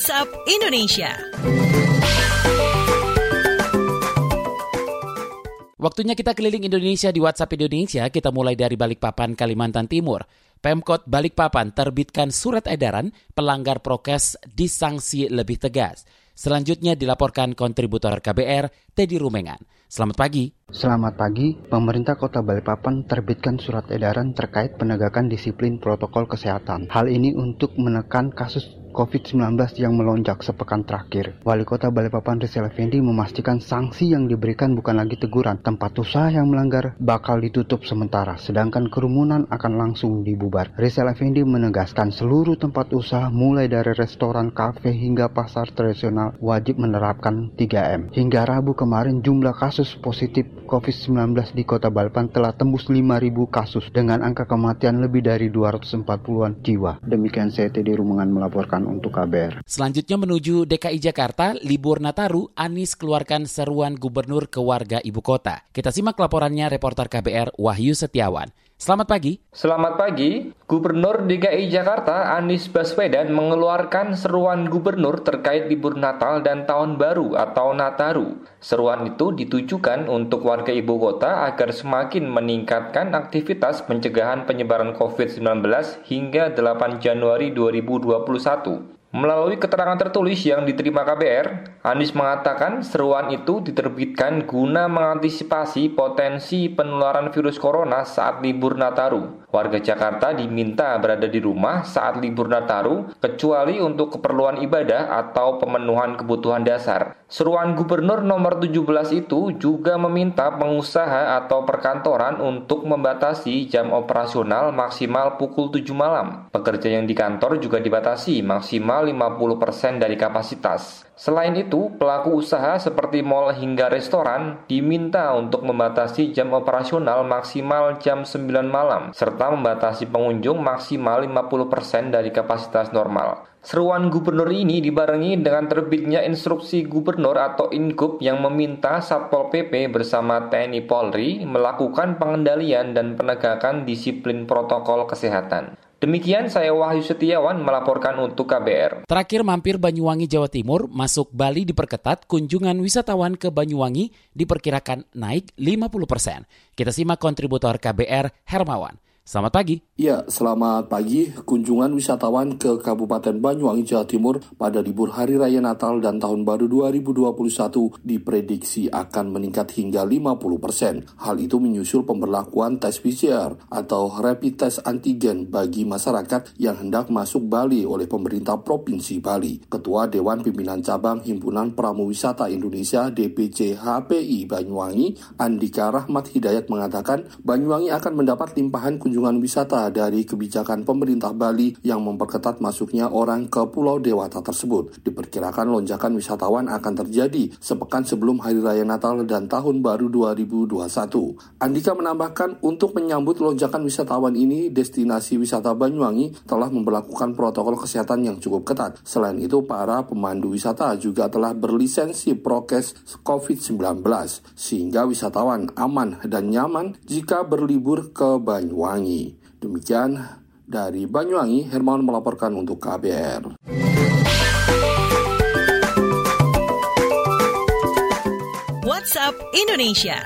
WhatsApp Indonesia. Waktunya kita keliling Indonesia di WhatsApp Indonesia. Kita mulai dari Balikpapan, Kalimantan Timur. Pemkot Balikpapan terbitkan surat edaran pelanggar prokes disangsi lebih tegas. Selanjutnya dilaporkan kontributor KBR, Teddy Rumengan. Selamat pagi. Selamat pagi, pemerintah kota Balikpapan terbitkan surat edaran terkait penegakan disiplin protokol kesehatan. Hal ini untuk menekan kasus COVID-19 yang melonjak sepekan terakhir. Wali Kota Balikpapan Rizal Effendi memastikan sanksi yang diberikan bukan lagi teguran. Tempat usaha yang melanggar bakal ditutup sementara, sedangkan kerumunan akan langsung dibubar. Rizal Effendi menegaskan seluruh tempat usaha mulai dari restoran, kafe hingga pasar tradisional wajib menerapkan 3M. Hingga Rabu kemarin jumlah kasus positif COVID-19 di Kota Balikpapan telah tembus 5.000 kasus dengan angka kematian lebih dari 240-an jiwa. Demikian saya Teddy Rumengan melaporkan untuk KBR. Selanjutnya menuju DKI Jakarta, libur Nataru, Anies keluarkan seruan gubernur ke warga ibu kota. Kita simak laporannya reporter KBR Wahyu Setiawan. Selamat pagi. Selamat pagi. Gubernur DKI Jakarta Anies Baswedan mengeluarkan seruan gubernur terkait libur Natal dan Tahun Baru atau Nataru. Seruan itu ditujukan untuk warga ibu kota agar semakin meningkatkan aktivitas pencegahan penyebaran COVID-19 hingga 8 Januari 2021. Melalui keterangan tertulis yang diterima KBR, Anies mengatakan seruan itu diterbitkan guna mengantisipasi potensi penularan virus corona saat libur Nataru. Warga Jakarta diminta berada di rumah saat libur Nataru, kecuali untuk keperluan ibadah atau pemenuhan kebutuhan dasar. Seruan Gubernur nomor 17 itu juga meminta pengusaha atau perkantoran untuk membatasi jam operasional maksimal pukul 7 malam. Pekerja yang di kantor juga dibatasi maksimal 50% dari kapasitas. Selain itu, pelaku usaha seperti mal hingga restoran diminta untuk membatasi jam operasional maksimal jam 9 malam, serta membatasi pengunjung maksimal 50% dari kapasitas normal. Seruan gubernur ini dibarengi dengan terbitnya instruksi gubernur atau Ingub yang meminta Satpol PP bersama TNI Polri melakukan pengendalian dan penegakan disiplin protokol kesehatan. Demikian saya Wahyu Setiawan melaporkan untuk KBR. Terakhir mampir Banyuwangi Jawa Timur, masuk Bali diperketat, kunjungan wisatawan ke Banyuwangi diperkirakan naik 50 persen. Kita simak kontributor KBR Hermawan. Selamat pagi. Ya, selamat pagi. Kunjungan wisatawan ke Kabupaten Banyuwangi, Jawa Timur pada libur Hari Raya Natal dan Tahun Baru 2021 diprediksi akan meningkat hingga 50 persen. Hal itu menyusul pemberlakuan tes PCR atau rapid test antigen bagi masyarakat yang hendak masuk Bali oleh pemerintah Provinsi Bali. Ketua Dewan Pimpinan Cabang Himpunan Pramuwisata Indonesia DPC HPI Banyuwangi, Andika Rahmat Hidayat mengatakan Banyuwangi akan mendapat limpahan kunjungan kunjungan wisata dari kebijakan pemerintah Bali yang memperketat masuknya orang ke Pulau Dewata tersebut. Diperkirakan lonjakan wisatawan akan terjadi sepekan sebelum Hari Raya Natal dan Tahun Baru 2021. Andika menambahkan untuk menyambut lonjakan wisatawan ini, destinasi wisata Banyuwangi telah memperlakukan protokol kesehatan yang cukup ketat. Selain itu, para pemandu wisata juga telah berlisensi prokes COVID-19 sehingga wisatawan aman dan nyaman jika berlibur ke Banyuwangi. Demikian dari Banyuwangi, Hermawan melaporkan untuk KBR. WhatsApp Indonesia.